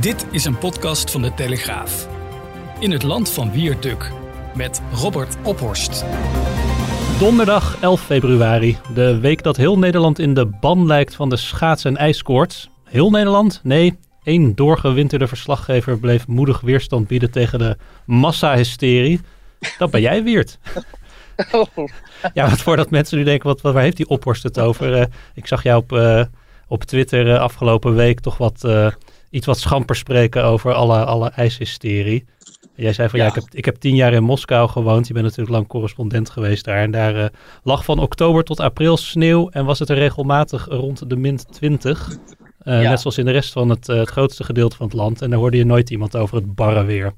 Dit is een podcast van de Telegraaf. In het land van Wierduk met Robert Ophorst. Donderdag 11 februari, de week dat heel Nederland in de ban lijkt van de schaats- en ijskoorts. Heel Nederland? Nee, één doorgewinterde verslaggever bleef moedig weerstand bieden tegen de massahysterie. Dat ben jij, Wiert. Oh. Ja, wat voordat mensen nu denken, wat, wat, waar heeft die Ophorst het over? Eh, ik zag jou op, eh, op Twitter eh, afgelopen week toch wat, eh, iets wat schamper spreken over alle, alle ijshysterie. Jij zei van ja, Ja. ik, heb, ik heb tien jaar in Moskou gewoond. Je bent natuurlijk lang correspondent geweest daar. En daar eh, lag van oktober tot april sneeuw en was het er regelmatig rond de min 20. Eh, Ja. Net zoals in de rest van het, eh, het grootste gedeelte van het land. En daar hoorde je nooit iemand over het barre weer.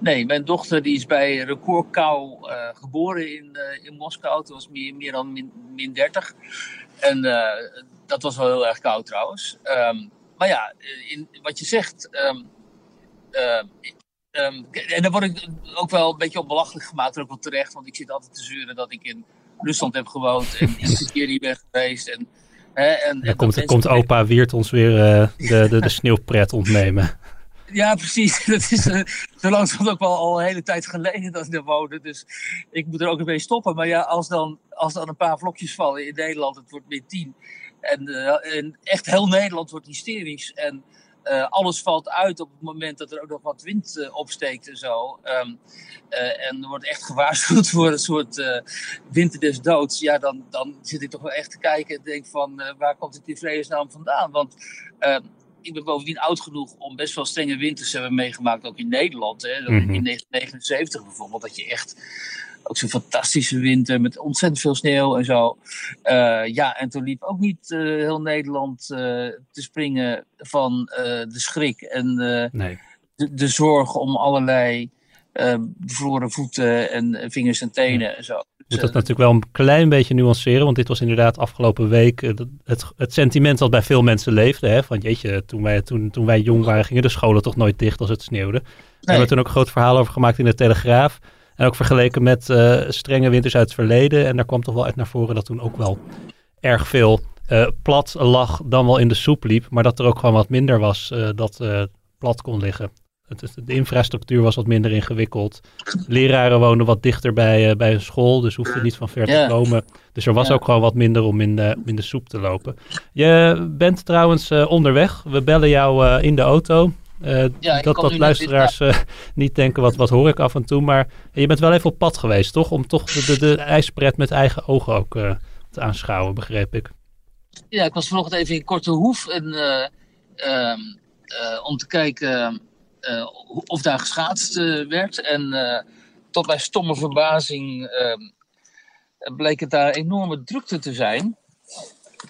Nee, mijn dochter die is bij recordkou geboren in, in Moskou. Het was meer, meer dan min, min 30. En dat was wel heel erg koud trouwens. Ehm, maar ja, eh, in, wat je zegt. ehm, ehm, ehm, en daar word ik ook wel een beetje op belachelijk gemaakt. en Ook wel terecht, want ik zit altijd te zeuren dat ik in Rusland heb gewoond. En keer niet ben geweest. En, hè, en, en Dan komt, komt opa Wiert ons weer eh, de, de, de sneeuwpret ontnemen. Ja, precies. Dat is uh, zo langzamerhand ook wel al een hele tijd geleden dat ik daar woonde. Dus ik moet er ook mee stoppen. Maar ja, als dan, als dan een paar vlokjes vallen in Nederland, het wordt min 10. En, eh, en echt heel Nederland wordt hysterisch. En eh, alles valt uit op het moment dat er ook nog wat wind eh, opsteekt en zo. Ehm, eh, en er wordt echt gewaarschuwd voor een soort winter des doods. Ja, dan, dan zit ik toch wel echt te kijken en denk van waar komt het in vredesnaam vandaan? Want ehm, ik ben bovendien oud genoeg om best wel strenge winters te hebben meegemaakt, ook in Nederland. Hè. Mhm. In 1979 bijvoorbeeld, dat je echt ook zo'n fantastische winter met ontzettend veel sneeuw en zo. Eh, ja, en toen liep ook niet eh, heel Nederland eh, te springen van de schrik en Nee. de, de zorg om allerlei bevroren voeten en vingers en tenen en zo. Moet dat natuurlijk wel een klein beetje nuanceren, want dit was inderdaad afgelopen week het, het sentiment dat bij veel mensen leefde. Hè, van jeetje, toen wij, toen, toen wij jong waren gingen de scholen toch nooit dicht als het sneeuwde. Daar hebben we toen ook een groot verhaal over gemaakt in de Telegraaf. En ook vergeleken met eh, strenge winters uit het verleden. En daar kwam toch wel uit naar voren dat toen ook wel erg veel eh, plat lag dan wel in de soep liep. Maar dat er ook gewoon wat minder was eh, dat plat kon liggen. Het, de infrastructuur was wat minder ingewikkeld. Leraren woonden wat dichter bij, bij een school, dus hoefden niet van ver te komen. Dus er was ook gewoon wat minder om in de, om in de soep te lopen. Je bent trouwens onderweg. We bellen jou in de auto. Eh, Ja, dat dat luisteraars eh, niet denken, wat, wat hoor ik af en toe. Maar je bent wel even op pad geweest, toch? Om toch de, de, de ijspret met eigen ogen ook eh, te aanschouwen, begreep ik. Ja, ik was vanochtend even in Korte Hoef en, eh, ehm, eh, om te kijken eh, of daar geschaatst werd. En eh, tot mijn stomme verbazing ehm, bleek het daar enorme drukte te zijn.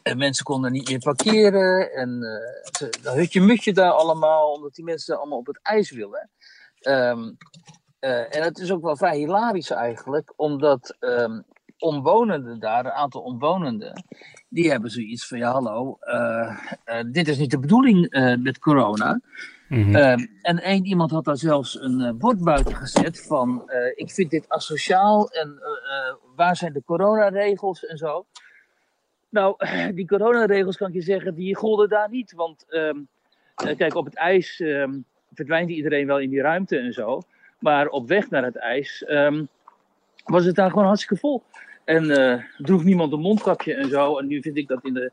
En mensen konden niet meer parkeren. En eh ze- dat hutje mutje daar allemaal, omdat die mensen allemaal op het ijs willen. Ehm, eh, en het is ook wel vrij hilarisch eigenlijk, omdat ehm, omwonenden daar, een aantal omwonenden, die hebben zoiets van, ja hallo, eh, eh, dit is niet de bedoeling eh, met corona. Mhm. Ehm, en één iemand had daar zelfs een eh, bord buiten gezet van, eh, ik vind dit asociaal en eh, eh, waar zijn de coronaregels en zo. Nou, die coronaregels kan ik je zeggen, die golden daar niet. Want ehm, eh, kijk, op het ijs ehm, verdwijnt iedereen wel in die ruimte en zo. Maar op weg naar het ijs ehm, was het daar gewoon hartstikke vol. En eh, droeg niemand een mondkapje en zo. En nu vind ik dat in de,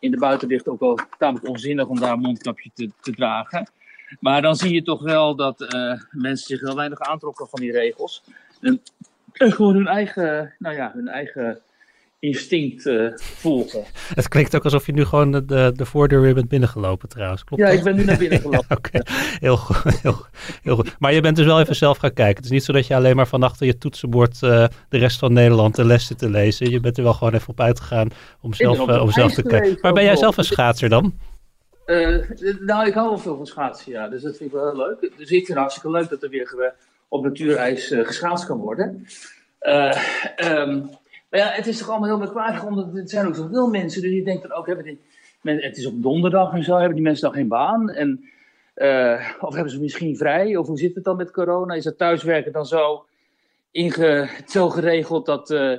in de buitenlicht ook wel tamelijk onzinnig om daar een mondkapje te, te dragen. Maar dan zie je toch wel dat eh, mensen zich heel weinig aantrokken van die regels. En, en gewoon hun eigen, nou ja, hun eigen instinct uh, volgen. Het klinkt ook alsof je nu gewoon de, de, voordeur weer bent binnengelopen trouwens. Klopt ja, ik ben nu naar binnen gelopen. Oké, heel, goed, heel, heel, goed. Maar je bent dus wel even zelf gaan kijken. Het is niet zo dat je alleen maar van achter je toetsenbord uh, de rest van Nederland de les zit te lezen. Je bent er wel gewoon even op uitgegaan om zelf, uh, om zelf te kijken. Maar ben jij zelf een schaatser dan? nou, ik hou wel veel van schaatsen, ja. Dus dat vind ik wel heel leuk. Dus ik vind het hartstikke leuk dat er weer op natuurijs geschaatst kan worden. Um, maar ja, het is toch allemaal heel merkwaardig, omdat er zijn ook zoveel mensen. Dus je denkt dan ook, hebben die, het is op donderdag en zo, hebben die mensen dan geen baan? En, uh, of hebben ze misschien vrij? Of hoe zit het dan met corona? Is het thuiswerken dan zo, inge, zo geregeld dat uh,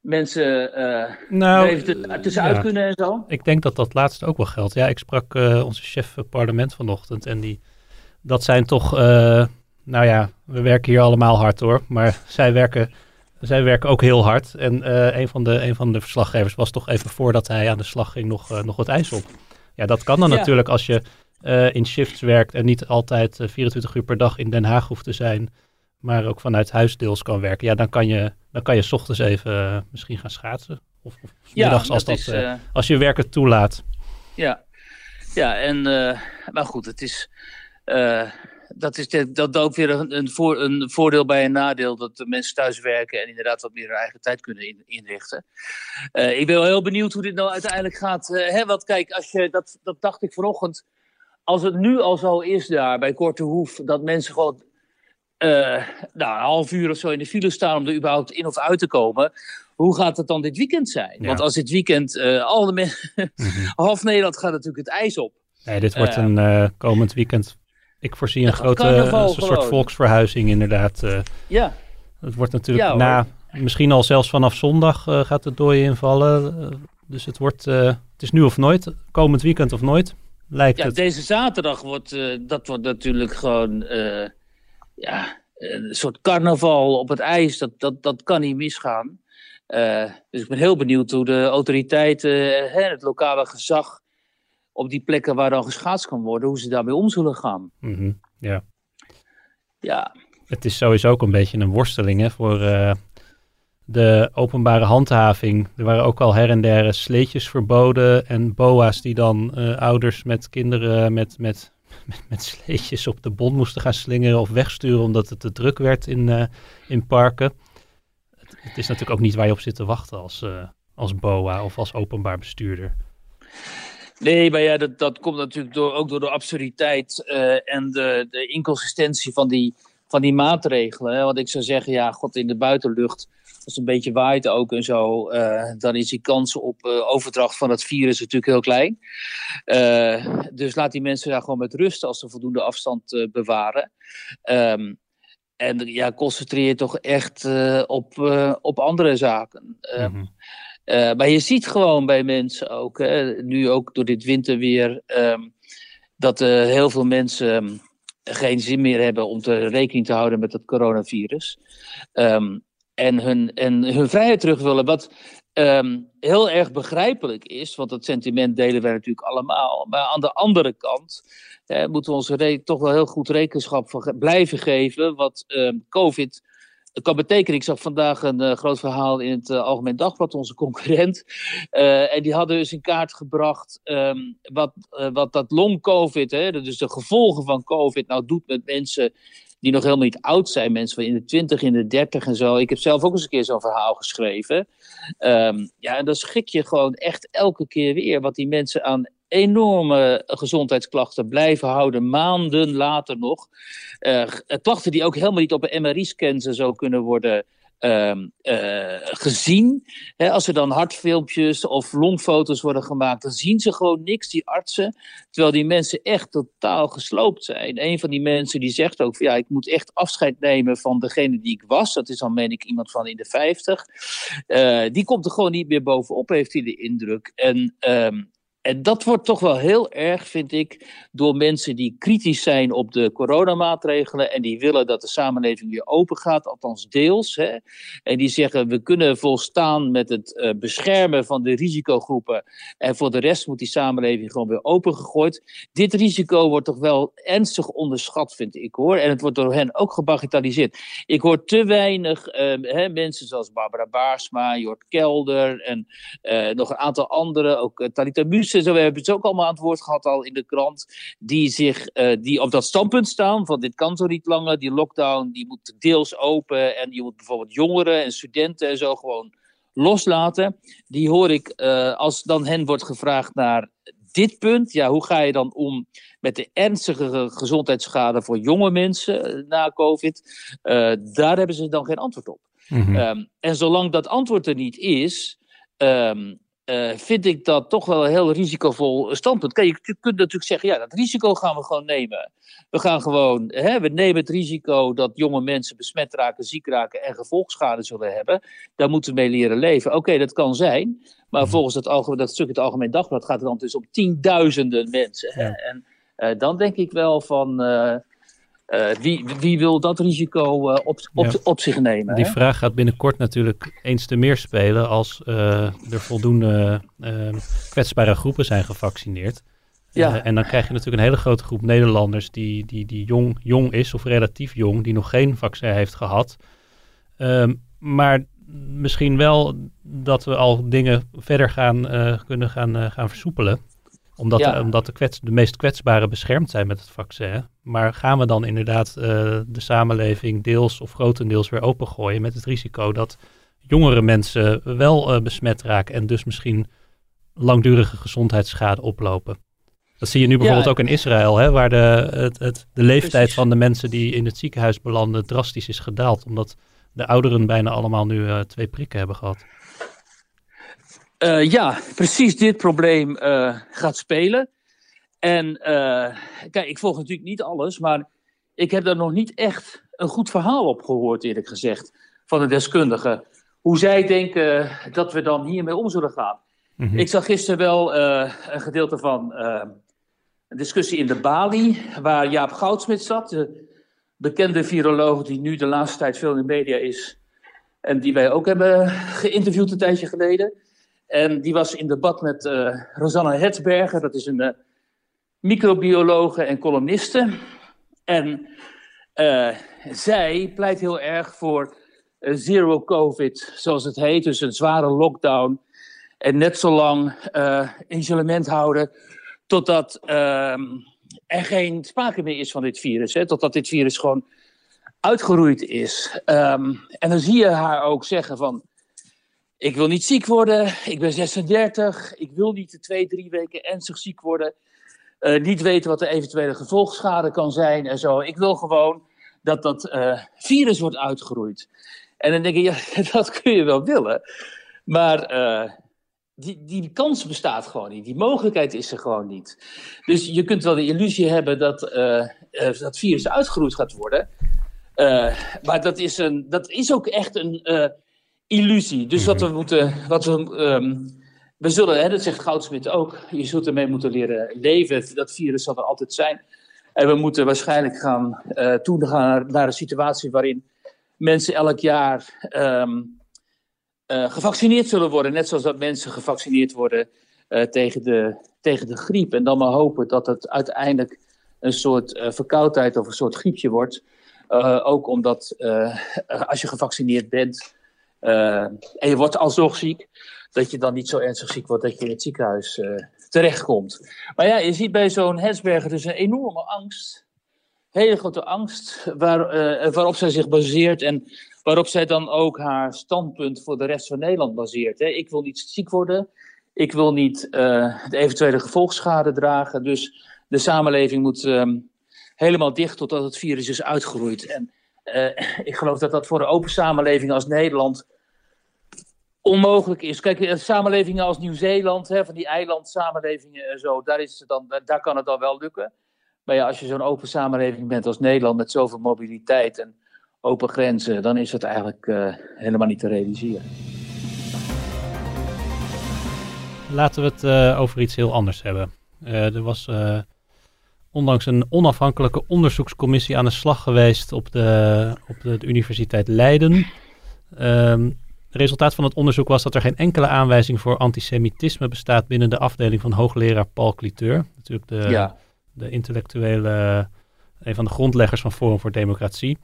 mensen uh, nou, even tussenuit kunnen en zo? Ik denk dat dat laatste ook wel geldt. Ja, ik sprak onze chef parlement vanochtend en die, dat zijn toch, nou ja, we werken hier allemaal hard hoor, maar zij werken zij werken ook heel hard. En uh, een, van de, een van de verslaggevers was toch even voordat hij aan de slag ging nog, uh, nog wat ijs op. Ja, dat kan dan natuurlijk als je uh, in shifts werkt en niet altijd 24 uur per dag in Den Haag hoeft te zijn, maar ook vanuit huis deels kan werken. Ja, dan kan je, dan kan je s ochtends even misschien gaan schaatsen. Of, of middags als, dat, als je werk het toelaat. Ja, ja en, maar goed, het is dat is de, dat ook weer een, een, voor, een, voordeel bij een nadeel. Dat de mensen thuis werken en inderdaad wat meer hun eigen tijd kunnen inrichten. Uh, ik ben wel heel benieuwd hoe dit nou uiteindelijk gaat. Uh, hè? Want kijk, als je, dat, dat dacht ik vanochtend. Als het nu al zo is daar bij Korte Hoef, dat mensen gewoon uh, nou, een half uur of zo in de file staan om er überhaupt in of uit te komen. Hoe gaat het dan dit weekend zijn? Want als dit weekend al de mensen. Mhm. half Nederland gaat natuurlijk het ijs op. Nee, dit wordt een komend weekend ik voorzie een grote een soort volksverhuizing inderdaad. Uh, ja. Het wordt natuurlijk na, misschien al zelfs vanaf zondag uh, gaat het dooien invallen. Uh, dus het wordt, het is nu of nooit, komend weekend of nooit, lijkt ja, het. Deze zaterdag wordt, dat wordt natuurlijk gewoon, ja, een soort carnaval op het ijs. Dat, dat, dat kan niet misgaan. dus ik ben heel benieuwd hoe de autoriteiten, het lokale gezag op die plekken waar dan geschaatst kan worden, hoe ze daarmee om zullen gaan. Mhm, ja. Ja. Het is sowieso ook een beetje een worsteling hè, voor uh, de openbare handhaving. Er waren ook al her en der sleetjes verboden en boa's die dan uh, ouders met kinderen met, met, met, met, sleetjes op de bond moesten gaan slingeren of wegsturen omdat het te druk werd in, uh, in parken. Het, het, is natuurlijk ook niet waar je op zit te wachten als, als boa of als openbaar bestuurder. Nee, maar ja, dat, dat komt natuurlijk door, ook door de absurditeit uh, en de, de inconsistentie van die, van die maatregelen. Hè? Want ik zou zeggen, ja, god, in de buitenlucht, als het een beetje waait ook en zo, uh, dan is die kans op uh, overdracht van het virus natuurlijk heel klein. dus laat die mensen daar gewoon met rust als ze voldoende afstand bewaren. Um, en ja, concentreer toch echt op, op andere zaken. Mm. Uh, maar je ziet gewoon bij mensen ook, hè, nu ook door dit winterweer, um, dat heel veel mensen um, geen zin meer hebben om te rekening te houden met het coronavirus. Um, en, hun, en hun vrijheid terug willen. Wat heel erg begrijpelijk is, want dat sentiment delen wij natuurlijk allemaal. Maar aan de andere kant moeten we ons toch wel heel goed rekenschap van blijven geven wat COVID het kan betekenen, ik zag vandaag een uh, groot verhaal in het uh, Algemeen Dagblad, onze concurrent. Uh, en die hadden dus in kaart gebracht um, wat, wat dat long-covid, dus de gevolgen van covid, nou doet met mensen die nog helemaal niet oud zijn. Mensen van in de 20, in de 30 en zo. Ik heb zelf ook eens een keer zo'n verhaal geschreven. Um, ja, en dan schrik je gewoon echt elke keer weer wat die mensen aan enorme gezondheidsklachten blijven houden, maanden later nog. Uh, klachten die ook helemaal niet op een MRI-scan zo kunnen worden uh, uh, gezien. als er dan hartfilmpjes of longfoto's worden gemaakt, dan zien ze gewoon niks, die artsen. Terwijl die mensen echt totaal gesloopt zijn. Een van die mensen die zegt ook: ja, ik moet echt afscheid nemen van degene die ik was. Dat is dan, meen ik, iemand van in de 50. Uh, die komt er gewoon niet meer bovenop, heeft hij de indruk. En. Um, en dat wordt toch wel heel erg, vind ik, door mensen die kritisch zijn op de coronamaatregelen en die willen dat de samenleving weer open gaat, althans deels. Hè, en die zeggen we kunnen volstaan met het uh, beschermen van de risicogroepen en voor de rest moet die samenleving gewoon weer opengegooid. Dit risico wordt toch wel ernstig onderschat, vind ik hoor. En het wordt door hen ook gebagitaliseerd. Ik hoor te weinig uh, hè, mensen zoals Barbara Baarsma, Jort Kelder en uh, nog een aantal anderen, ook uh, Talita Muse zo we hebben het ook allemaal aan het woord gehad al in de krant, die, zich, uh, die op dat standpunt staan van dit kan zo niet langer, die lockdown die moet deels open en je moet bijvoorbeeld jongeren en studenten en zo gewoon loslaten. Die hoor ik uh, als dan hen wordt gevraagd naar dit punt, ja, hoe ga je dan om met de ernstige gezondheidsschade voor jonge mensen eh, na COVID? Uh, daar hebben ze dan geen antwoord op. Mm -hmm. um, en zolang dat antwoord er niet is, um, uh, vind ik dat toch wel een heel risicovol standpunt. Kijk, je kunt natuurlijk zeggen, ja, dat risico gaan we gewoon nemen. We gaan gewoon, hè, we nemen het risico dat jonge mensen besmet raken, ziek raken en gevolgschade zullen hebben. Daar moeten we mee leren leven. Oké, okay, dat kan zijn. Maar volgens dat, algemeen, dat stuk het Algemeen Dagblad gaat het dan dus om tienduizenden mensen. Hè? Ja. En uh, dan denk ik wel van... Uh, uh, wie, wie, wil dat risico uh, op, op, ja. op, zich nemen? Die hè? vraag gaat binnenkort natuurlijk eens te meer spelen als uh, er voldoende kwetsbare groepen zijn gevaccineerd. Ja. en dan krijg je natuurlijk een hele grote groep Nederlanders die, die, die jong, jong is of relatief jong, die nog geen vaccin heeft gehad. Um, maar misschien wel dat we al dingen verder gaan, kunnen gaan, gaan versoepelen omdat, Ja. omdat de, kwets, de meest kwetsbaren beschermd zijn met het vaccin. Maar gaan we dan inderdaad eh, de samenleving deels of grotendeels weer opengooien met het risico dat jongere mensen wel eh, besmet raken en dus misschien langdurige gezondheidsschade oplopen? Dat zie je nu bijvoorbeeld Ja. ook in Israël, hè, waar de, het, het, de leeftijd Precies. van de mensen die in het ziekenhuis belanden drastisch is gedaald. Omdat de ouderen bijna allemaal nu eh, twee prikken hebben gehad. Eh, ja, precies dit probleem eh, gaat spelen. En eh, kijk, ik volg natuurlijk niet alles, maar ik heb daar nog niet echt een goed verhaal op gehoord, eerlijk gezegd, van de deskundigen. Hoe zij denken dat we dan hiermee om zullen gaan. Mhm. Ik zag gisteren wel een gedeelte van een discussie in de Bali, waar Jaap Goudsmit zat, de bekende viroloog die nu de laatste tijd veel in de media is. En die wij ook hebben geïnterviewd een tijdje geleden. En die was in debat met eh Rosanne Hetsberger, dat is een eh, microbiologe en columniste. En eh, zij pleit heel erg voor zero covid, zoals het heet, dus een zware lockdown. En net zo lang isolement houden totdat ehm, er geen sprake meer is van dit virus. Hè, totdat dit virus gewoon uitgeroeid is. Ehm, en dan zie je haar ook zeggen van... Ik wil niet ziek worden, ik ben 36, ik wil niet de twee, drie weken ernstig ziek worden. Eh, niet weten wat de eventuele gevolgschade kan zijn en zo. Ik wil gewoon dat dat eh, virus wordt uitgeroeid. En dan denk ik, ja, dat kun je wel willen. Maar eh, die, die kans bestaat gewoon niet. Die mogelijkheid is er gewoon niet. Dus je kunt wel de illusie hebben dat dat virus uitgeroeid gaat worden. Maar dat is, een, dat is ook echt een illusie. Dus wat we moeten. Wat we, ehm, we zullen, hè, dat zegt Goudsmit ook, je zult ermee moeten leren leven. Dat virus zal er altijd zijn. En we moeten waarschijnlijk gaan eh toegaan naar, naar een situatie waarin mensen elk jaar ehm, eh, gevaccineerd zullen worden. Net zoals dat mensen gevaccineerd worden eh, tegen, de, tegen de griep. En dan maar hopen dat het uiteindelijk een soort verkoudheid of een soort griepje wordt. Ook omdat als je gevaccineerd bent en je wordt alsnog ziek, dat je dan niet zo ernstig ziek wordt dat je in het ziekenhuis eh, terechtkomt. Maar ja, je ziet bij zo'n Hetsberger dus een enorme angst. Hele grote angst waar, eh, waarop zij zich baseert en waarop zij dan ook haar standpunt voor de rest van Nederland baseert. Hè. Ik wil niet ziek worden, ik wil niet eh, de eventuele gevolgschade dragen, dus de samenleving moet ehm, helemaal dicht totdat het virus is uitgeroeid. En eh, ik geloof dat dat voor een open samenleving als Nederland onmogelijk is. Kijk, eh, samenlevingen als Nieuw-Zeeland, van die eilandsamenlevingen en zo, daar, is dan, daar- kan het dan wel lukken. Maar ja, als je zo'n open samenleving bent als Nederland met zoveel mobiliteit en open grenzen, dan is het eigenlijk eh, helemaal niet te realiseren. laten we het over iets heel anders hebben. er was ondanks een onafhankelijke onderzoekscommissie aan de slag geweest op de, op de, Universiteit Leiden. Um, het resultaat van het onderzoek was dat er geen enkele aanwijzing voor antisemitisme bestaat binnen de afdeling van hoogleraar Paul Cliteur. Natuurlijk de, de intellectuele, een van de grondleggers van Forum voor Democratie.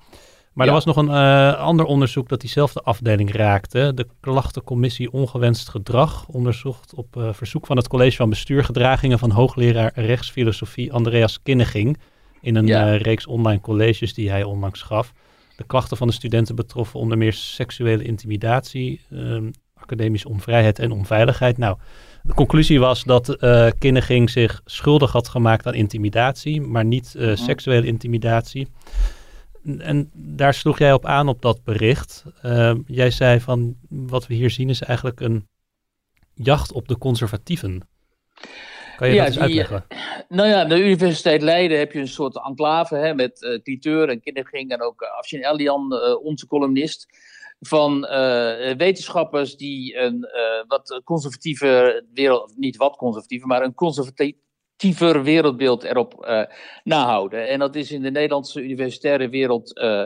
Maar er was nog een uh, ander onderzoek dat diezelfde afdeling raakte. De klachtencommissie Ongewenst Gedrag onderzocht op uh, verzoek van het college van bestuur gedragingen van hoogleraar rechtsfilosofie Andreas Kinneging in een uh, reeks online colleges die hij onlangs gaf. De klachten van de studenten betroffen onder meer seksuele intimidatie, ehm, academische onvrijheid en onveiligheid. Nou, de conclusie was dat uh, Kinneging zich schuldig had gemaakt aan intimidatie, maar niet uh, seksuele intimidatie en daar sloeg jij op aan op dat bericht. Ehm, jij zei van wat we hier zien is eigenlijk een jacht op de conservatieven. Kan je dat eens uitleggen? nou ja, de Universiteit Leiden heb je een soort enclave hè, met uh, Titeur en Kinderging en ook uh, Afshin Elian, uh, onze columnist. Van wetenschappers die een wat conservatieve wereld, niet wat conservatieve, maar een conservatief, positiever wereldbeeld erop uh, nahouden. En dat is in de Nederlandse universitaire wereld uh,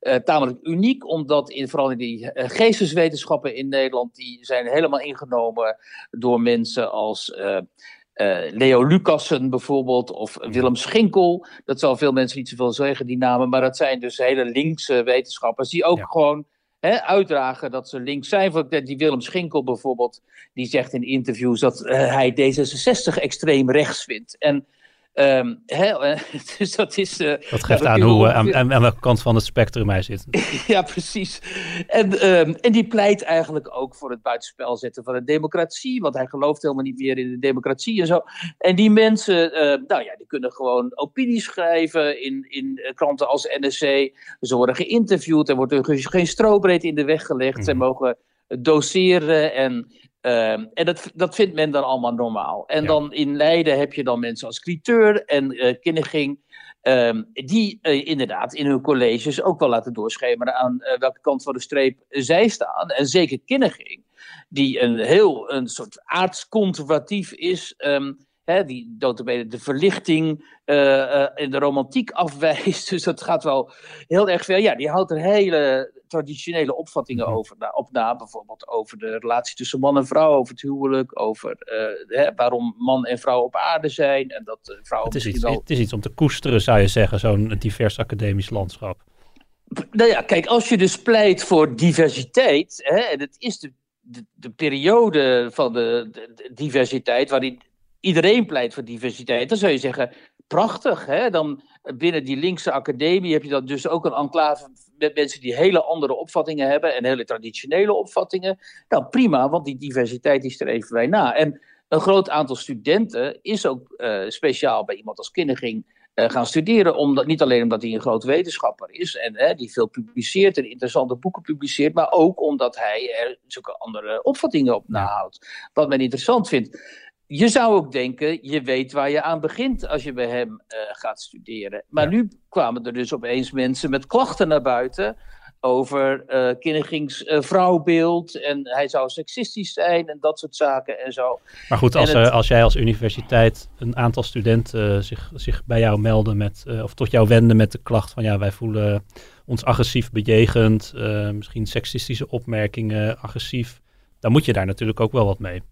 uh, tamelijk uniek, omdat in, vooral in die geesteswetenschappen in Nederland, die zijn helemaal ingenomen door mensen als Leo Lucassen bijvoorbeeld, of Willem Schinkel. Dat zal veel mensen niet zoveel zeggen, die namen, maar dat zijn dus hele linkse wetenschappers die ook gewoon uitdragen dat ze links zijn. Die Willem Schinkel bijvoorbeeld, die zegt in interviews dat uh, hij D66 extreem rechts vindt. En Um, hè, dus dat is. Uh, dat geeft aan hoe, uh, aan, aan, welke kant van het spectrum hij zit. ja, precies. En, um, en die pleit eigenlijk ook voor het buitenspel zetten van de democratie. Want hij gelooft helemaal niet meer in de democratie en zo. En die mensen, uh, nou ja, die kunnen gewoon opinie schrijven in, in kranten als NSC. Ze worden geïnterviewd. Er wordt er geen strobreed in de weg gelegd. Mm. Ze mogen doseren en Ehm, en dat, dat vindt men dan allemaal normaal. En dan in Leiden heb je dan mensen als Cliteur en uh, Kinneging. Um, die uh, inderdaad in hun colleges ook wel laten doorschemeren aan uh, welke kant van de streep zij staan. En zeker Kinneging, die een heel een soort aardsconservatief is. Um, hè, die de verlichting en de romantiek afwijst. Dus dat gaat wel heel erg ver. Ja, die houdt er hele traditionele opvattingen mhm. over, na, op na. Bijvoorbeeld over de relatie tussen man en vrouw, over het huwelijk, over uh, hè, waarom man en vrouw op aarde zijn. En dat uh, vrouwen het, is iets, wel... het is iets om te koesteren, zou je zeggen, zo'n divers academisch landschap. Nou ja, kijk, als je dus pleit voor diversiteit, hè, en het is de, de, de periode van de, de, diversiteit waarin iedereen pleit voor diversiteit, dan zou je zeggen, prachtig. Hè? Dan binnen die linkse academie heb je dan dus ook een enclave met mensen die hele andere opvattingen hebben en hele traditionele opvattingen. Nou prima, want die diversiteit is er even bij na. En een groot aantal studenten is ook uh, speciaal bij iemand als Kinneging uh, gaan studeren. Omdat, niet alleen omdat hij een groot wetenschapper is en die veel publiceert en interessante boeken publiceert, maar ook omdat hij er zulke andere opvattingen op nahoudt. Wat men interessant vindt je zou ook denken, je weet waar je aan begint als je bij hem uh, gaat studeren. Maar nu kwamen er dus opeens mensen met klachten naar buiten over uh, Kinnegings uh, vrouwbeeld en hij zou seksistisch zijn en dat soort zaken en zo. Maar goed, als, het... als jij als universiteit een aantal studenten zich, zich bij jou melden met, of tot jou wenden met de klacht van ja, wij voelen ons agressief bejegend, misschien seksistische opmerkingen, agressief, dan moet je daar natuurlijk ook wel wat mee.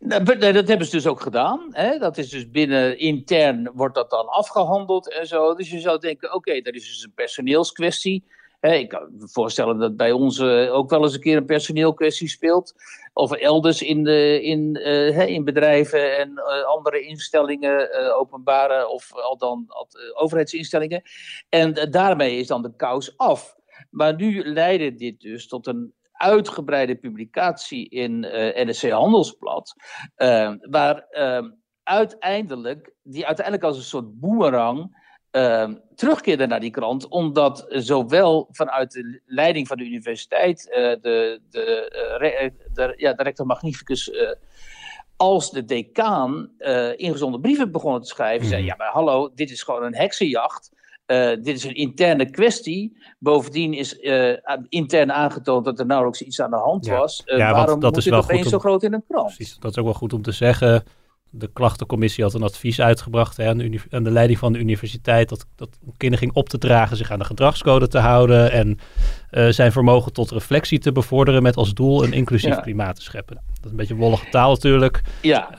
Dat hebben ze dus ook gedaan. Hè? Dat is dus binnen intern wordt dat dan afgehandeld en zo. Dus je zou denken, oké, dat is dus een personeelskwestie. ik kan me voorstellen dat bij ons uh, ook wel eens een keer een personeelkwestie speelt. Of elders in, de, in, uh, in bedrijven en uh, andere instellingen, openbare of al dan overheidsinstellingen. En daarmee is dan de kous af. Maar nu leidde dit dus tot een uitgebreide publicatie in eh, NSC Handelsblad, uh, waar uh, uiteindelijk, die uiteindelijk als een soort boemerang ehm, terugkeerde naar die krant, omdat zowel vanuit de leiding van de universiteit, eh, de, de, de, ja, de rector magnificus als de decaan ingezonden brieven begonnen te schrijven. Zei, ja, maar hallo, dit is gewoon een heksenjacht. Dit is een interne kwestie. Bovendien is intern aangetoond dat er nauwelijks iets aan de hand was. ja, waarom dat moet is dit wel opeens zo groot in een krant? Precies, dat is ook wel goed om te zeggen. De klachtencommissie had een advies uitgebracht hè, aan, de uni- aan de leiding van de universiteit. Dat, dat kinderen ging op te dragen zich aan de gedragscode te houden. En eh, zijn vermogen tot reflectie te bevorderen. Met als doel een inclusief Ja. klimaat te scheppen. Dat is een beetje wollige taal natuurlijk. Ja,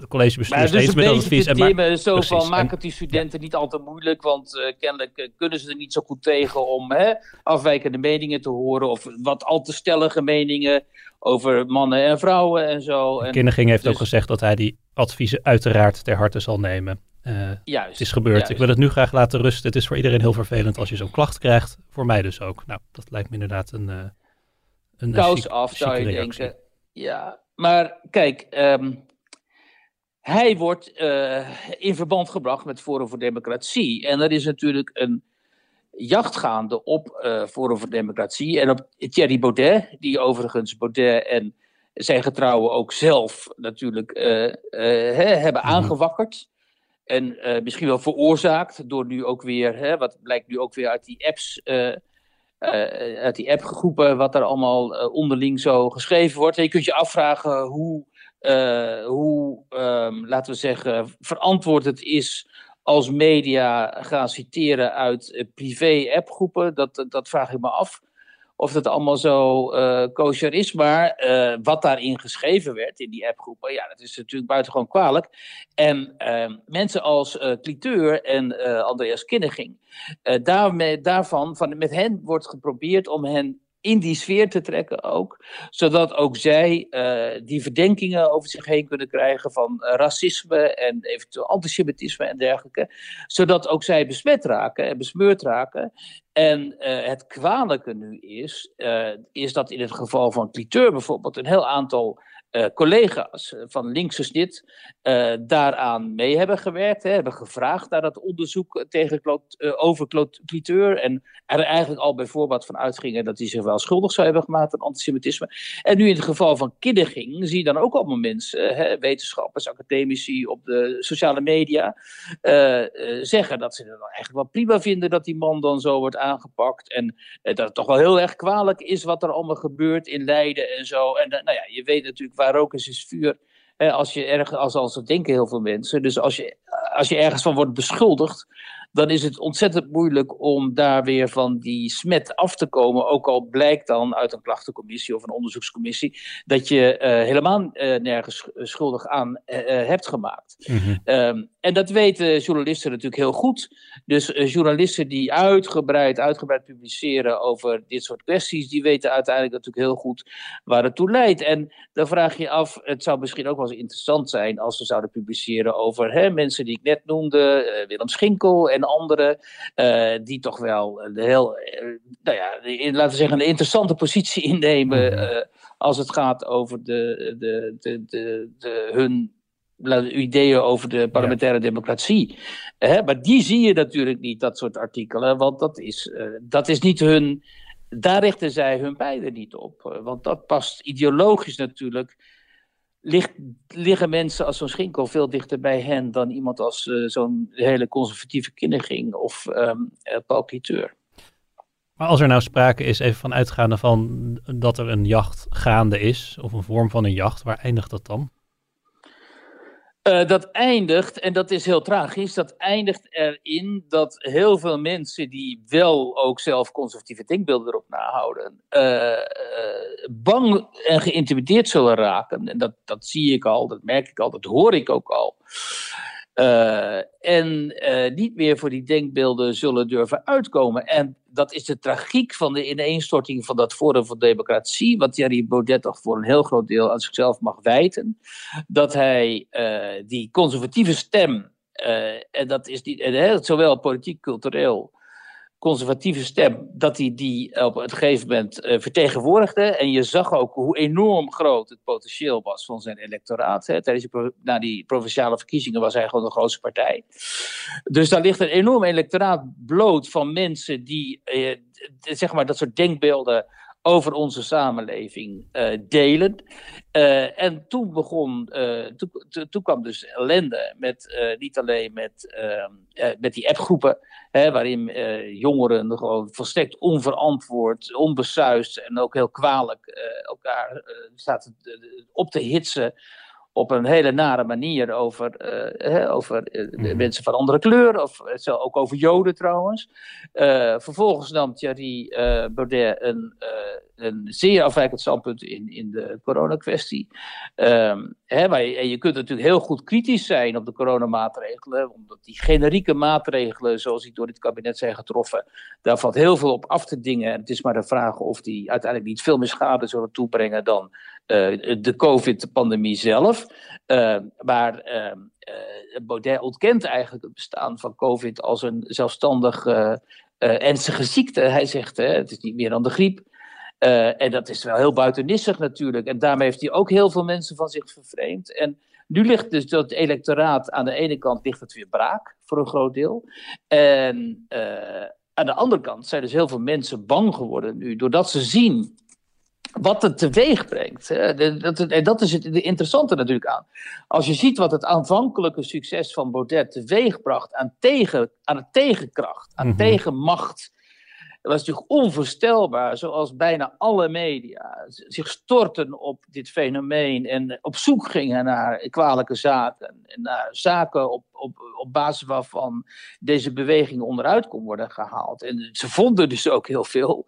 De collegebestuur Maar dus een met dat advies. En zo precies. van maak het die studenten niet al te moeilijk, want eh, kennelijk eh, kunnen ze er niet zo goed tegen om hè, afwijkende meningen te horen of wat al te stellige meningen over mannen en vrouwen en zo. En, Kinniging heeft ook dus- gezegd dat hij die adviezen uiteraard ter harte zal nemen. Eh, juist, het is gebeurd. juist. Ik wil het nu graag laten rusten. Het is voor iedereen heel vervelend als je zo'n klacht krijgt. Voor mij dus ook. Nou, dat lijkt me inderdaad een... eh een Kous af, zou je denken. Ja, maar kijk, ehm, hij wordt eh, in verband gebracht met Forum voor Democratie. En er is natuurlijk een jacht gaande op eh, Forum voor Democratie en op Thierry Baudet, die overigens Baudet en zijn getrouwen ook zelf natuurlijk eh, hebben Mhm. aangewakkerd. En misschien wel veroorzaakt door nu ook weer, hè, wat blijkt nu ook weer uit die apps, uit die appgroepen, wat er allemaal onderling zo geschreven wordt. En je kunt je afvragen hoe, eh, hoe ehm, laten we zeggen, verantwoord het is als media gaan citeren uit eh, privé-appgroepen. Dat, dat vraag ik me af. Of dat allemaal zo eh kosher is. Maar wat daarin geschreven werd in die appgroepen, ja, dat is natuurlijk buitengewoon kwalijk. En ehm, mensen als Cliteur en Andreas Kinneging, daarmee, daarvan, van, met hen wordt geprobeerd om hen in die sfeer te trekken ook. Zodat ook zij eh, die verdenkingen over zich heen kunnen krijgen van eh, racisme en eventueel antisemitisme en dergelijke. Zodat ook zij besmet raken en besmeurd raken. En eh, het kwalijke nu is, is dat in het geval van Cliteur bijvoorbeeld een heel aantal eh, collega's eh, van linkse snit eh, daaraan mee hebben gewerkt, hè, hebben gevraagd naar dat onderzoek tegen eh, over Cliteur en er eigenlijk al bij voorbaat van uitgingen dat hij zich wel schuldig zou hebben gemaakt aan antisemitisme. En nu in het geval van Kiddeging zie je dan ook allemaal mensen, hè, wetenschappers, academici op de sociale media, zeggen dat ze het dan eigenlijk wel prima vinden dat die man dan zo wordt aangepakt. En dat het toch wel heel erg kwalijk is wat er allemaal gebeurt in Leiden en zo. En nou ja, je weet natuurlijk waar rook is, is vuur. Eh, als je ergens, als, als denken heel veel mensen. Dus als je, als je ergens van wordt beschuldigd, dan is het ontzettend moeilijk om daar weer van die smet af te komen. Ook al blijkt dan uit een klachtencommissie of een onderzoekscommissie dat je eh, helemaal eh, nergens sch- schuldig aan eh, eh, hebt gemaakt. Mhm. Ehm, en dat weten journalisten natuurlijk heel goed. Dus eh, journalisten die uitgebreid, uitgebreid publiceren over dit soort kwesties, die weten uiteindelijk natuurlijk heel goed waar het toe leidt. En dan vraag je af, het zou misschien ook wel eens interessant zijn als we zouden publiceren over hè, mensen die ik net noemde, eh, Willem Schinkel en anderen, eh, die toch wel een heel, eh, nou ja, laten we zeggen, een interessante positie innemen Mhm. eh, als het gaat over de, de, de, de, de, hun ideeën over de parlementaire democratie. Hè, maar die zie je natuurlijk niet, dat soort artikelen, want dat is, eh, dat is niet hun. Daar richten zij hun pijlen niet op. eh, Want dat past ideologisch natuurlijk. Ligt, liggen mensen als zo'n Schinkel veel dichter bij hen dan iemand als eh, zo'n hele conservatieve kinderging of Cliteur. Maar als er nou sprake is, even van uitgaande van dat er een jacht gaande is, of een vorm van een jacht, waar eindigt dat dan? Eh, dat eindigt, en dat is heel tragisch, dat eindigt erin dat heel veel mensen die wel ook zelf conservatieve denkbeelden erop nahouden, eh, bang en geïntimideerd zullen raken. En dat, dat zie ik al, dat merk ik al, dat hoor ik ook al. Eh, en eh, niet meer voor die denkbeelden zullen durven uitkomen. En dat is de tragiek van de ineenstorting van dat Forum voor Democratie, wat Thierry Baudet toch voor een heel groot deel aan zichzelf mag wijten. Dat hij eh, die conservatieve stem, en dat is niet, en, hè, zowel politiek, cultureel, conservatieve stem, dat hij die op een gegeven moment eh, vertegenwoordigde. En je zag ook hoe enorm groot het potentieel was van zijn electoraat. Hè. Tijdens die, na die provinciale verkiezingen was hij gewoon de grootste partij. Dus daar ligt een enorm electoraat bloot van mensen die eh, zeg maar dat soort denkbeelden over onze samenleving uh, delen. Uh, en toen begon, uh, toen, kwam dus ellende met niet alleen met, ehm, met die appgroepen, hè, waarin jongeren gewoon volstrekt onverantwoord, onbesuisd en ook heel kwalijk elkaar zaten op te hitsen op een hele nare manier over, uh, over uh, mensen van andere kleur, of ook over Joden trouwens. Uh, vervolgens nam Thierry Baudet een, een zeer afwijkend standpunt in, in de coronakwestie. Um, hè, je, en je kunt natuurlijk heel goed kritisch zijn op de coronamaatregelen, omdat die generieke maatregelen, zoals die door dit kabinet zijn getroffen, daar valt heel veel op af te dingen. En het is maar de vraag of die uiteindelijk niet veel meer schade zullen toebrengen dan uh, de COVID-pandemie zelf. Uh, maar uh, Baudet ontkent eigenlijk het bestaan van COVID als een zelfstandig ernstige ziekte. Hij zegt, hè, het is niet meer dan de griep. En dat is wel heel buitennissig natuurlijk. En daarmee heeft hij ook heel veel mensen van zich vervreemd. En nu ligt dus dat electoraat aan de ene kant ligt het weer braak, voor een groot deel. En aan de andere kant zijn dus heel veel mensen bang geworden nu, doordat ze zien wat het teweeg brengt. En dat is het interessante natuurlijk aan. Als je ziet wat het aanvankelijke succes van Baudet teweegbracht aan, tegen, aan tegenkracht, aan mm tegenmacht het was natuurlijk onvoorstelbaar, zoals bijna alle media zich storten op dit fenomeen en op zoek gingen naar kwalijke zaken. En naar zaken op, op, op basis waarvan deze beweging onderuit kon worden gehaald. En ze vonden dus ook heel veel.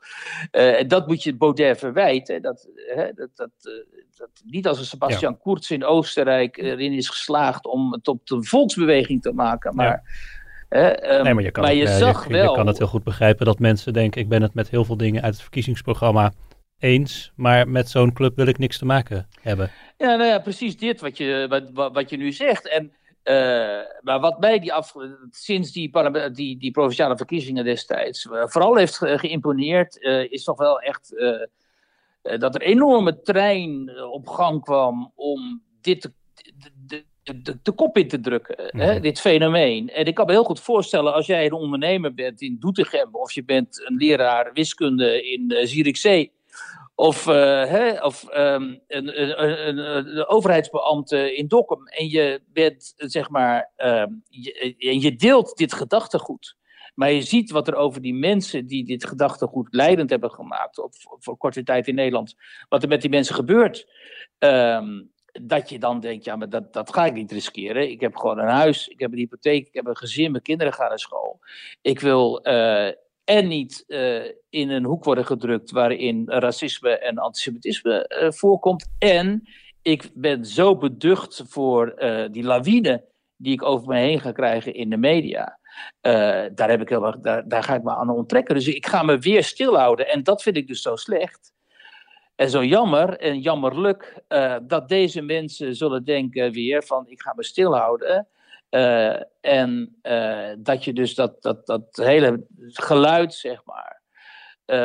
Uh, en dat moet je Baudet verwijten. Dat, hè, dat, dat, uh, dat, niet als een Sebastian ja. Kurz in Oostenrijk erin is geslaagd om het op de volksbeweging te maken, maar... Ja Ehm, nee, maar je kan, maar het, je, zag je, wel... je kan het heel goed begrijpen dat mensen denken: ik ben het met heel veel dingen uit het verkiezingsprogramma eens, maar met zo'n club wil ik niks te maken hebben. Ja, nou ja, precies dit wat je, wat, wat je nu zegt. En, uh, maar wat mij die af, sinds die, die, die provinciale verkiezingen destijds uh, vooral heeft ge geïmponeerd, uh, is toch wel echt dat er enorme trein op gang kwam om dit te, de, de, kop in te drukken, hè, mhm. dit fenomeen. En ik kan me heel goed voorstellen, als jij een ondernemer bent in Doetinchem, of je bent een leraar wiskunde in uh, Zierikzee, of, uh, hè, of um, een, een, een, een, overheidsbeambte in Dokkum, en je bent, zeg maar, um, je, en je deelt dit gedachtegoed. Maar je ziet wat er over die mensen die dit gedachtegoed leidend hebben gemaakt, op, voor korte tijd in Nederland, wat er met die mensen gebeurt. Um, dat je dan denkt, ja, maar dat, dat ga ik niet riskeren. Ik heb gewoon een huis, ik heb een hypotheek, ik heb een gezin, mijn kinderen gaan naar school. Ik wil uh, en niet uh, in een hoek worden gedrukt waarin racisme en antisemitisme uh, voorkomt. En ik ben zo beducht voor die lawine die ik over me heen ga krijgen in de media. daar, heb ik heel, daar, daar ga ik me aan onttrekken. Dus ik ga me weer stilhouden. En dat vind ik dus zo slecht. En zo jammer en jammerlijk uh, dat deze mensen zullen denken weer van ik ga me stilhouden. Uh, en uh, dat je dus dat, dat, dat hele geluid, zeg maar,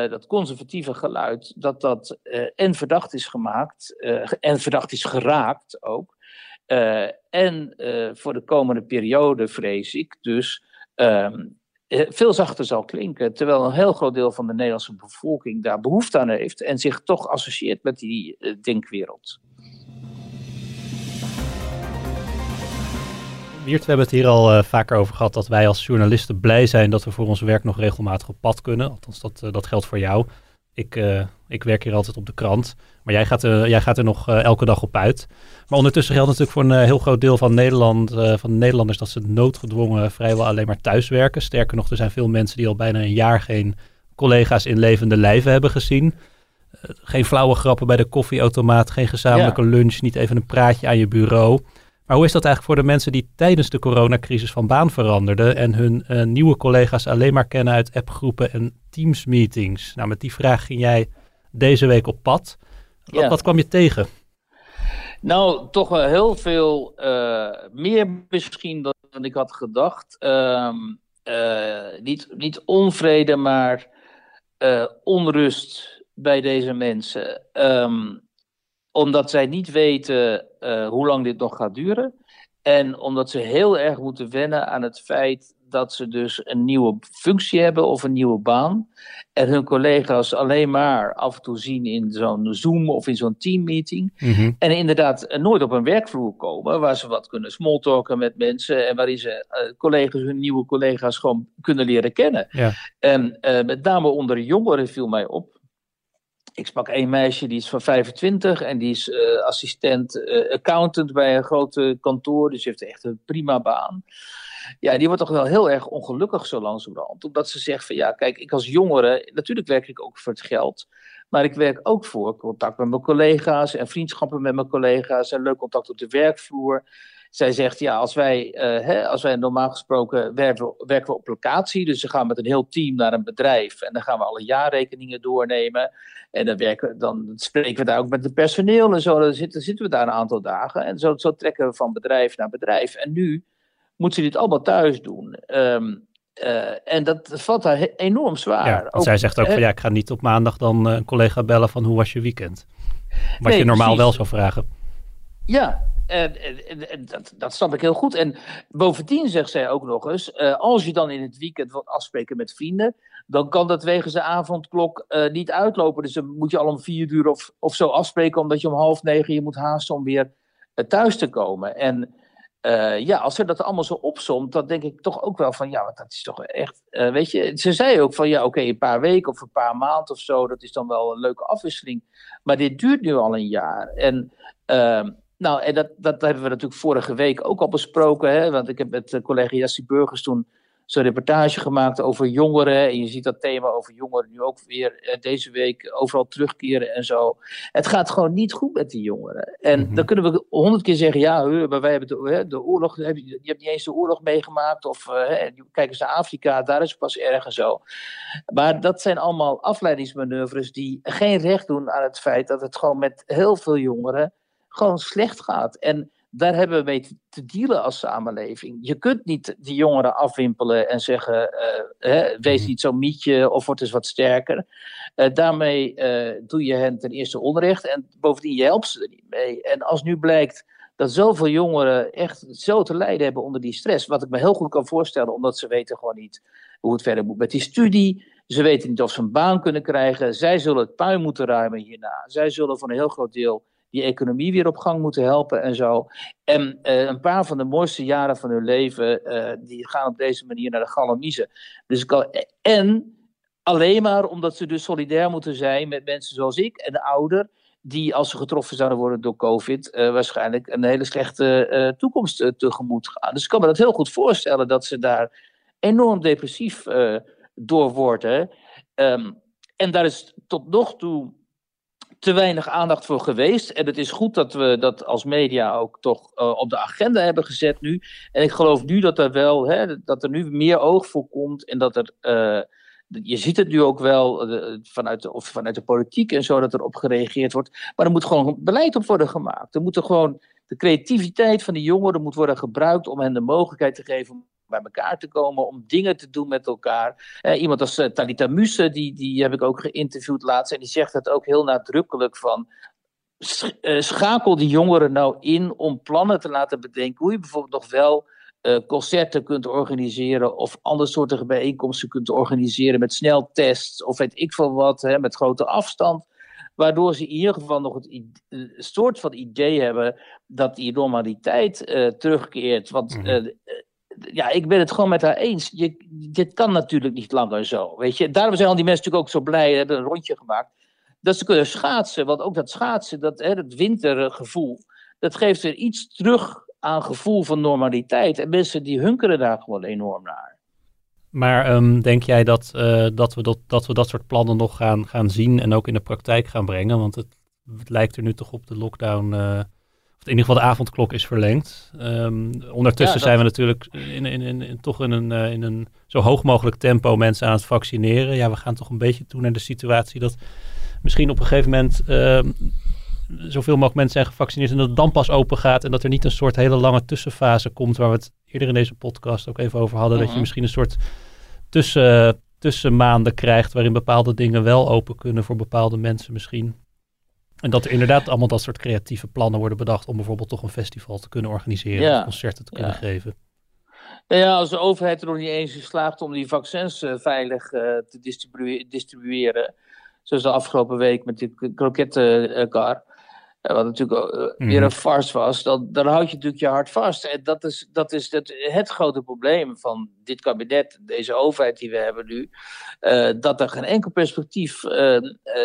dat conservatieve geluid, dat dat en verdacht is gemaakt en verdacht is geraakt ook. en voor de komende periode vrees ik dus um, eh, veel zachter zal klinken. Terwijl een heel groot deel van de Nederlandse bevolking daar behoefte aan heeft en zich toch associeert met die uh, denkwereld. Wiert, we hebben het hier al uh, vaker over gehad dat wij als journalisten blij zijn dat we voor ons werk nog regelmatig op pad kunnen. Althans, dat, dat geldt voor jou. Ik, uh, ik werk hier altijd op de krant. Maar jij gaat, uh, jij gaat er nog uh, elke dag op uit. Maar ondertussen geldt natuurlijk voor een heel groot deel van, Nederland, van de Nederlanders dat ze noodgedwongen vrijwel alleen maar thuiswerken. Sterker nog, er zijn veel mensen die al bijna een jaar geen collega's in levende lijven hebben gezien. geen flauwe grappen bij de koffieautomaat, geen gezamenlijke ja. lunch, niet even een praatje aan je bureau. Maar hoe is dat eigenlijk voor de mensen die tijdens de coronacrisis van baan veranderden en hun uh, nieuwe collega's alleen maar kennen uit appgroepen en Teams-meetings? Nou, met die vraag ging jij deze week op pad. Wat, ja. wat kwam je tegen? Nou, toch wel heel veel uh, meer misschien dan ik had gedacht. Uh, uh, niet, niet onvrede, maar onrust bij deze mensen. Um, omdat zij niet weten uh, hoe lang dit nog gaat duren. En omdat ze heel erg moeten wennen aan het feit dat ze dus een nieuwe functie hebben of een nieuwe baan. En hun collega's alleen maar af en toe zien in zo'n Zoom of in zo'n teammeeting. Mhm. En inderdaad nooit op een werkvloer komen waar ze wat kunnen smalltalken met mensen. En waarin ze eh, collega's, hun nieuwe collega's gewoon kunnen leren kennen. Ja. En eh, met name onder jongeren viel mij op. Ik sprak één meisje die is van 25 en die is eh, assistent eh, accountant bij een grote kantoor. Dus heeft echt een prima baan. Ja, die wordt toch wel heel erg ongelukkig zo langzamerhand. Omdat ze zegt van ja, kijk, ik als jongere, natuurlijk werk ik ook voor het geld. Maar ik werk ook voor contact met mijn collega's en vriendschappen met mijn collega's en leuk contact op de werkvloer. Zij zegt, ja, als wij, eh, hè, als wij normaal gesproken werken, we- werken we op locatie. Dus we gaan met een heel team naar een bedrijf. En dan gaan we alle jaarrekeningen doornemen. En dan, werken, dan spreken we daar ook met het personeel en zo. Dan zitten, zitten we daar een aantal dagen. En zo, zo trekken we van bedrijf naar bedrijf. En nu moet ze dit allemaal thuis doen. Ehm, eh, en dat valt haar enorm zwaar. Ja, Ook, zij zegt ook hè, van ja, ik ga niet op maandag dan eh, een collega bellen van hoe was je weekend? Wat Nee, je normaal precies. wel zou vragen. Ja, dat, dat snap ik heel goed. En bovendien zegt zij ook nog eens: eh, als je dan in het weekend wilt afspreken met vrienden, dan kan dat wegens de avondklok eh, niet uitlopen. Dus dan moet je al om vier uur of, of zo afspreken, omdat je om half negen je moet haasten om weer eh, thuis te komen. En eh, ja, als ze dat allemaal zo opzomt, dan denk ik toch ook wel van ja, dat is toch echt. eh, weet je, ze zei ook van ja, oké, een paar weken of een paar maanden of zo, dat is dan wel een leuke afwisseling. Maar dit duurt nu al een jaar. En. ehm, nou, en dat, dat hebben we natuurlijk vorige week ook al besproken. Hè? Want ik heb met eh, collega Jassie Burgers toen zo'n reportage gemaakt over jongeren. En je ziet dat thema over jongeren nu ook weer eh, deze week overal terugkeren en zo. Het gaat gewoon niet goed met die jongeren. En Mhm. dan kunnen we honderd keer zeggen: ja, hè, maar wij hebben de, hè, de oorlog. Je hebt niet eens de oorlog meegemaakt. Of eh, hè, kijk eens naar Afrika, daar is het pas erg en zo. Maar dat zijn allemaal afleidingsmanoeuvres die geen recht doen aan het feit dat het gewoon met heel veel jongeren gewoon slecht gaat. En daar hebben we mee te- dealen als samenleving. Je kunt niet die jongeren afwimpelen en zeggen: eh, hè, wees Mhm. niet zo'n mietje of word eens wat sterker. Eh, daarmee eh, doe je hen ten eerste onrecht en bovendien je helpt ze er niet mee. En als nu blijkt dat zoveel jongeren echt zo te lijden hebben onder die stress, wat ik me heel goed kan voorstellen, omdat ze weten gewoon niet hoe het verder moet met die studie. Ze weten niet of ze een baan kunnen krijgen. Zij zullen het puin moeten ruimen hierna. Zij zullen voor een heel groot deel die economie weer op gang moeten helpen en zo. En eh, een paar van de mooiste jaren van hun leven, eh, die gaan op deze manier naar de galamiezen. Dus en alleen maar omdat ze dus solidair moeten zijn met mensen zoals ik en de ouder, die als ze getroffen zouden worden door COVID, eh, waarschijnlijk een hele slechte toekomst tegemoet gaan. Dus ik kan me dat heel goed voorstellen dat ze daar enorm depressief door worden. Ehm, en daar is tot nog toe te weinig aandacht voor geweest. En het is goed dat we dat als media ook toch eh, op de agenda hebben gezet nu. En ik geloof nu dat er wel, hè, dat er nu meer oog voor komt. En dat er, eh, je ziet het nu ook wel eh, vanuit, de, of vanuit de politiek en zo, dat er op gereageerd wordt. Maar er moet gewoon beleid op worden gemaakt. Er moet er gewoon, de creativiteit van die jongeren moet worden gebruikt om hen de mogelijkheid te geven bij elkaar te komen, om dingen te doen met elkaar. Eh, iemand als eh, Talita Muse, die, die heb ik ook geïnterviewd laatst, en die zegt het ook heel nadrukkelijk van, eh, schakel die jongeren nou in om plannen te laten bedenken, hoe je bijvoorbeeld nog wel concerten kunt organiseren of andere soorten bijeenkomsten kunt organiseren met sneltests of weet ik veel wat, hè, met grote afstand. Waardoor ze in ieder geval nog het soort van idee hebben dat die normaliteit terugkeert. Want Mhm. Ja, ik ben het gewoon met haar eens. Dit kan natuurlijk niet langer zo. Weet je? Daarom zijn al die mensen natuurlijk ook zo blij, hebben een rondje gemaakt. Dat ze kunnen schaatsen. Want ook dat schaatsen, dat, hè, wintergevoel, dat geeft weer iets terug aan gevoel van normaliteit. En mensen die hunkeren daar gewoon enorm naar. Maar ehm, denk jij dat, eh, dat, we dat, dat we dat soort plannen nog gaan, gaan zien en ook in de praktijk gaan brengen? Want het, het lijkt er nu toch op de lockdown, eh, of in ieder geval de avondklok is verlengd. Ehm, ondertussen Ja, zijn we natuurlijk in, in, in, in- toch in een, eh, in een zo hoog mogelijk tempo mensen aan het vaccineren. Ja, we gaan toch een beetje toe naar de situatie dat misschien op een gegeven moment ehm, zoveel mogelijk mensen zijn gevaccineerd en dat het dan pas open gaat en dat er niet een soort hele lange tussenfase komt waar we het eerder in deze podcast ook even over hadden. Dat je Mhm. misschien een soort tussen, tussenmaanden krijgt waarin bepaalde dingen wel open kunnen voor bepaalde mensen misschien. En dat er inderdaad allemaal dat soort creatieve plannen worden bedacht om bijvoorbeeld toch een festival te kunnen organiseren Ja, of concerten te kunnen ja. geven. Nou ja, als de overheid er nog niet eens in slaagt om die vaccins uh, veilig te distribu distribueren, zoals de afgelopen week met die krokettenkar, wat natuurlijk mm. weer een farce was, dan, dan houd je natuurlijk je hart vast. En dat is, dat is het, het grote probleem van dit kabinet, deze overheid die we hebben nu, dat er geen enkel perspectief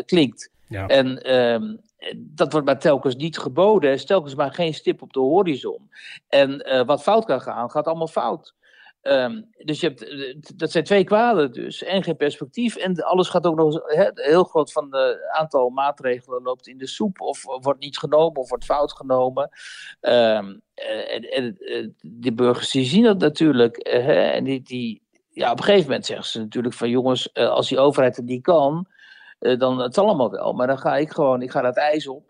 klinkt. Ja. En ehm, dat wordt maar telkens niet geboden. Er is telkens maar geen stip op de horizon. En uh, wat fout kan gaan, gaat allemaal fout. Um, dus je hebt, eh, dat zijn twee kwaden dus. En geen perspectief. En alles gaat ook nog he, heel groot van het aantal maatregelen loopt in de soep. Of wordt niet genomen of wordt fout genomen. Um, en, en de burgers die zien dat natuurlijk. En die, die, ja, op een gegeven moment zeggen ze natuurlijk van jongens, als die overheid het niet kan dan het allemaal wel. Maar dan ga ik gewoon, ik ga dat ijs op.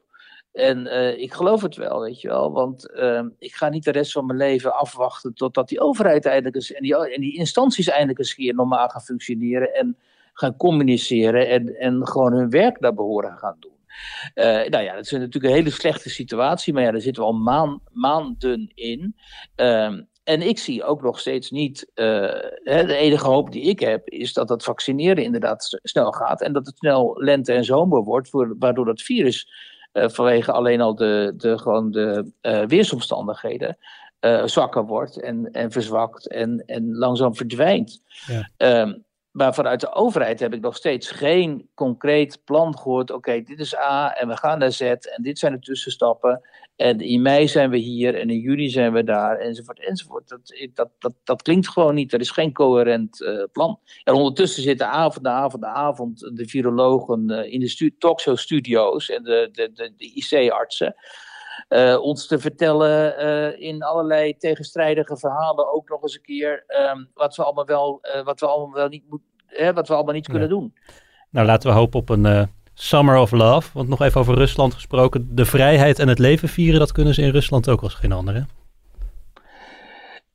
En uh, ik geloof het wel, weet je wel. Want uh, ik ga niet de rest van mijn leven afwachten totdat die overheid eindelijk eens, en, die, en die instanties eindelijk eens keer normaal gaan functioneren en gaan communiceren en, en gewoon hun werk naar behoren gaan doen. Uh, nou ja, dat is natuurlijk een hele slechte situatie, maar ja, daar zitten we al maan, maanden in. En ik zie ook nog steeds niet, uh, de enige hoop die ik heb, is dat het vaccineren inderdaad snel gaat. En dat het snel lente en zomer wordt, waardoor dat virus uh, vanwege alleen al de, de, gewoon de uh, weersomstandigheden zwakker wordt en, en verzwakt en, en langzaam verdwijnt. Ja. Um, maar vanuit de overheid heb ik nog steeds geen concreet plan gehoord. Oké, dit is A en we gaan naar Z en dit zijn de tussenstappen. En in mei zijn we hier en in juli zijn we daar, enzovoort, enzovoort. Dat, dat, dat, dat klinkt gewoon niet. Er is geen coherent uh, plan. En ondertussen zitten avond na avond na avond de virologen uh, in de stu talkshow-studio's en de, de, de, de IC-artsen. Uh, ons te vertellen in allerlei tegenstrijdige verhalen ook nog eens een keer um, wat we allemaal wel, wat we allemaal wel niet, moet, wat we allemaal niet kunnen doen. Nou, laten we hopen op een Summer of Love. Want nog even over Rusland gesproken. De vrijheid en het leven vieren, dat kunnen ze in Rusland ook als geen andere.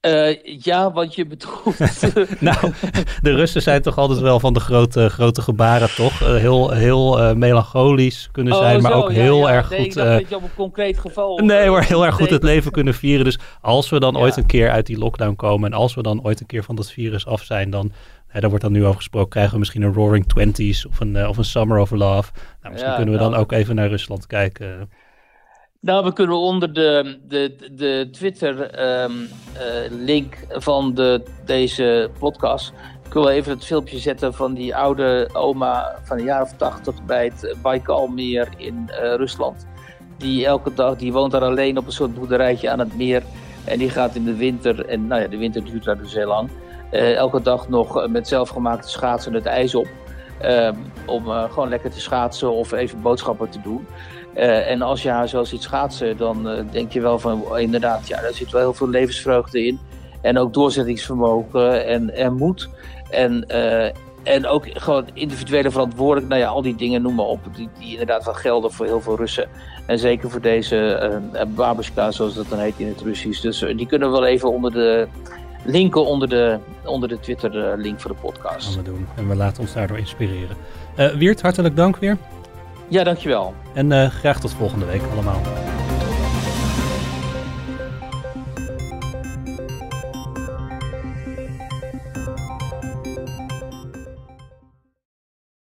Uh, ja, wat je bedoelt. nou, de Russen zijn toch altijd wel van de grote, grote gebaren, toch? Uh, heel heel uh, melancholisch kunnen zijn, oh, maar ook heel ja, erg nee, goed. Dat je op een concreet geval. Nee, maar heel erg goed het leven kunnen vieren. Dus als we dan ooit een keer uit die lockdown komen en als we dan ooit een keer van dat virus af zijn, dan Hè, daar wordt dan nu over gesproken. Krijgen we misschien een Roaring Twenties of een, of een Summer of Love. Nou, misschien kunnen we dan nou. ook even naar Rusland kijken. Nou, we kunnen onder de, de, de Twitter-link ehm, uh, van de, deze podcast... kunnen we even het filmpje zetten van die oude oma van de jaren of tachtig... bij het Baikalmeer in uh, Rusland. Die elke dag, die woont daar alleen op een soort boerderijtje aan het meer... En die gaat in de winter, en nou ja, de winter duurt daar dus heel lang. Uh, elke dag nog met zelfgemaakte schaatsen het ijs op. Uh, om gewoon lekker te schaatsen of even boodschappen te doen. En als je haar zo ziet schaatsen, dan denk je wel van inderdaad, ja, daar zit wel heel veel levensvreugde in. En ook doorzettingsvermogen en, en moed. En, en ook gewoon individuele verantwoordelijk, nou ja, al die dingen, noem maar op, die, inderdaad wel gelden voor heel veel Russen. En zeker voor deze babushka, zoals dat dan heet in het Russisch. Dus die kunnen we wel even onder de, linken onder de, onder de Twitter-link voor de podcast. Dat gaan we doen. En we laten ons daardoor inspireren. Wiert, hartelijk dank weer. Ja, dankjewel. En uh, graag tot volgende week allemaal.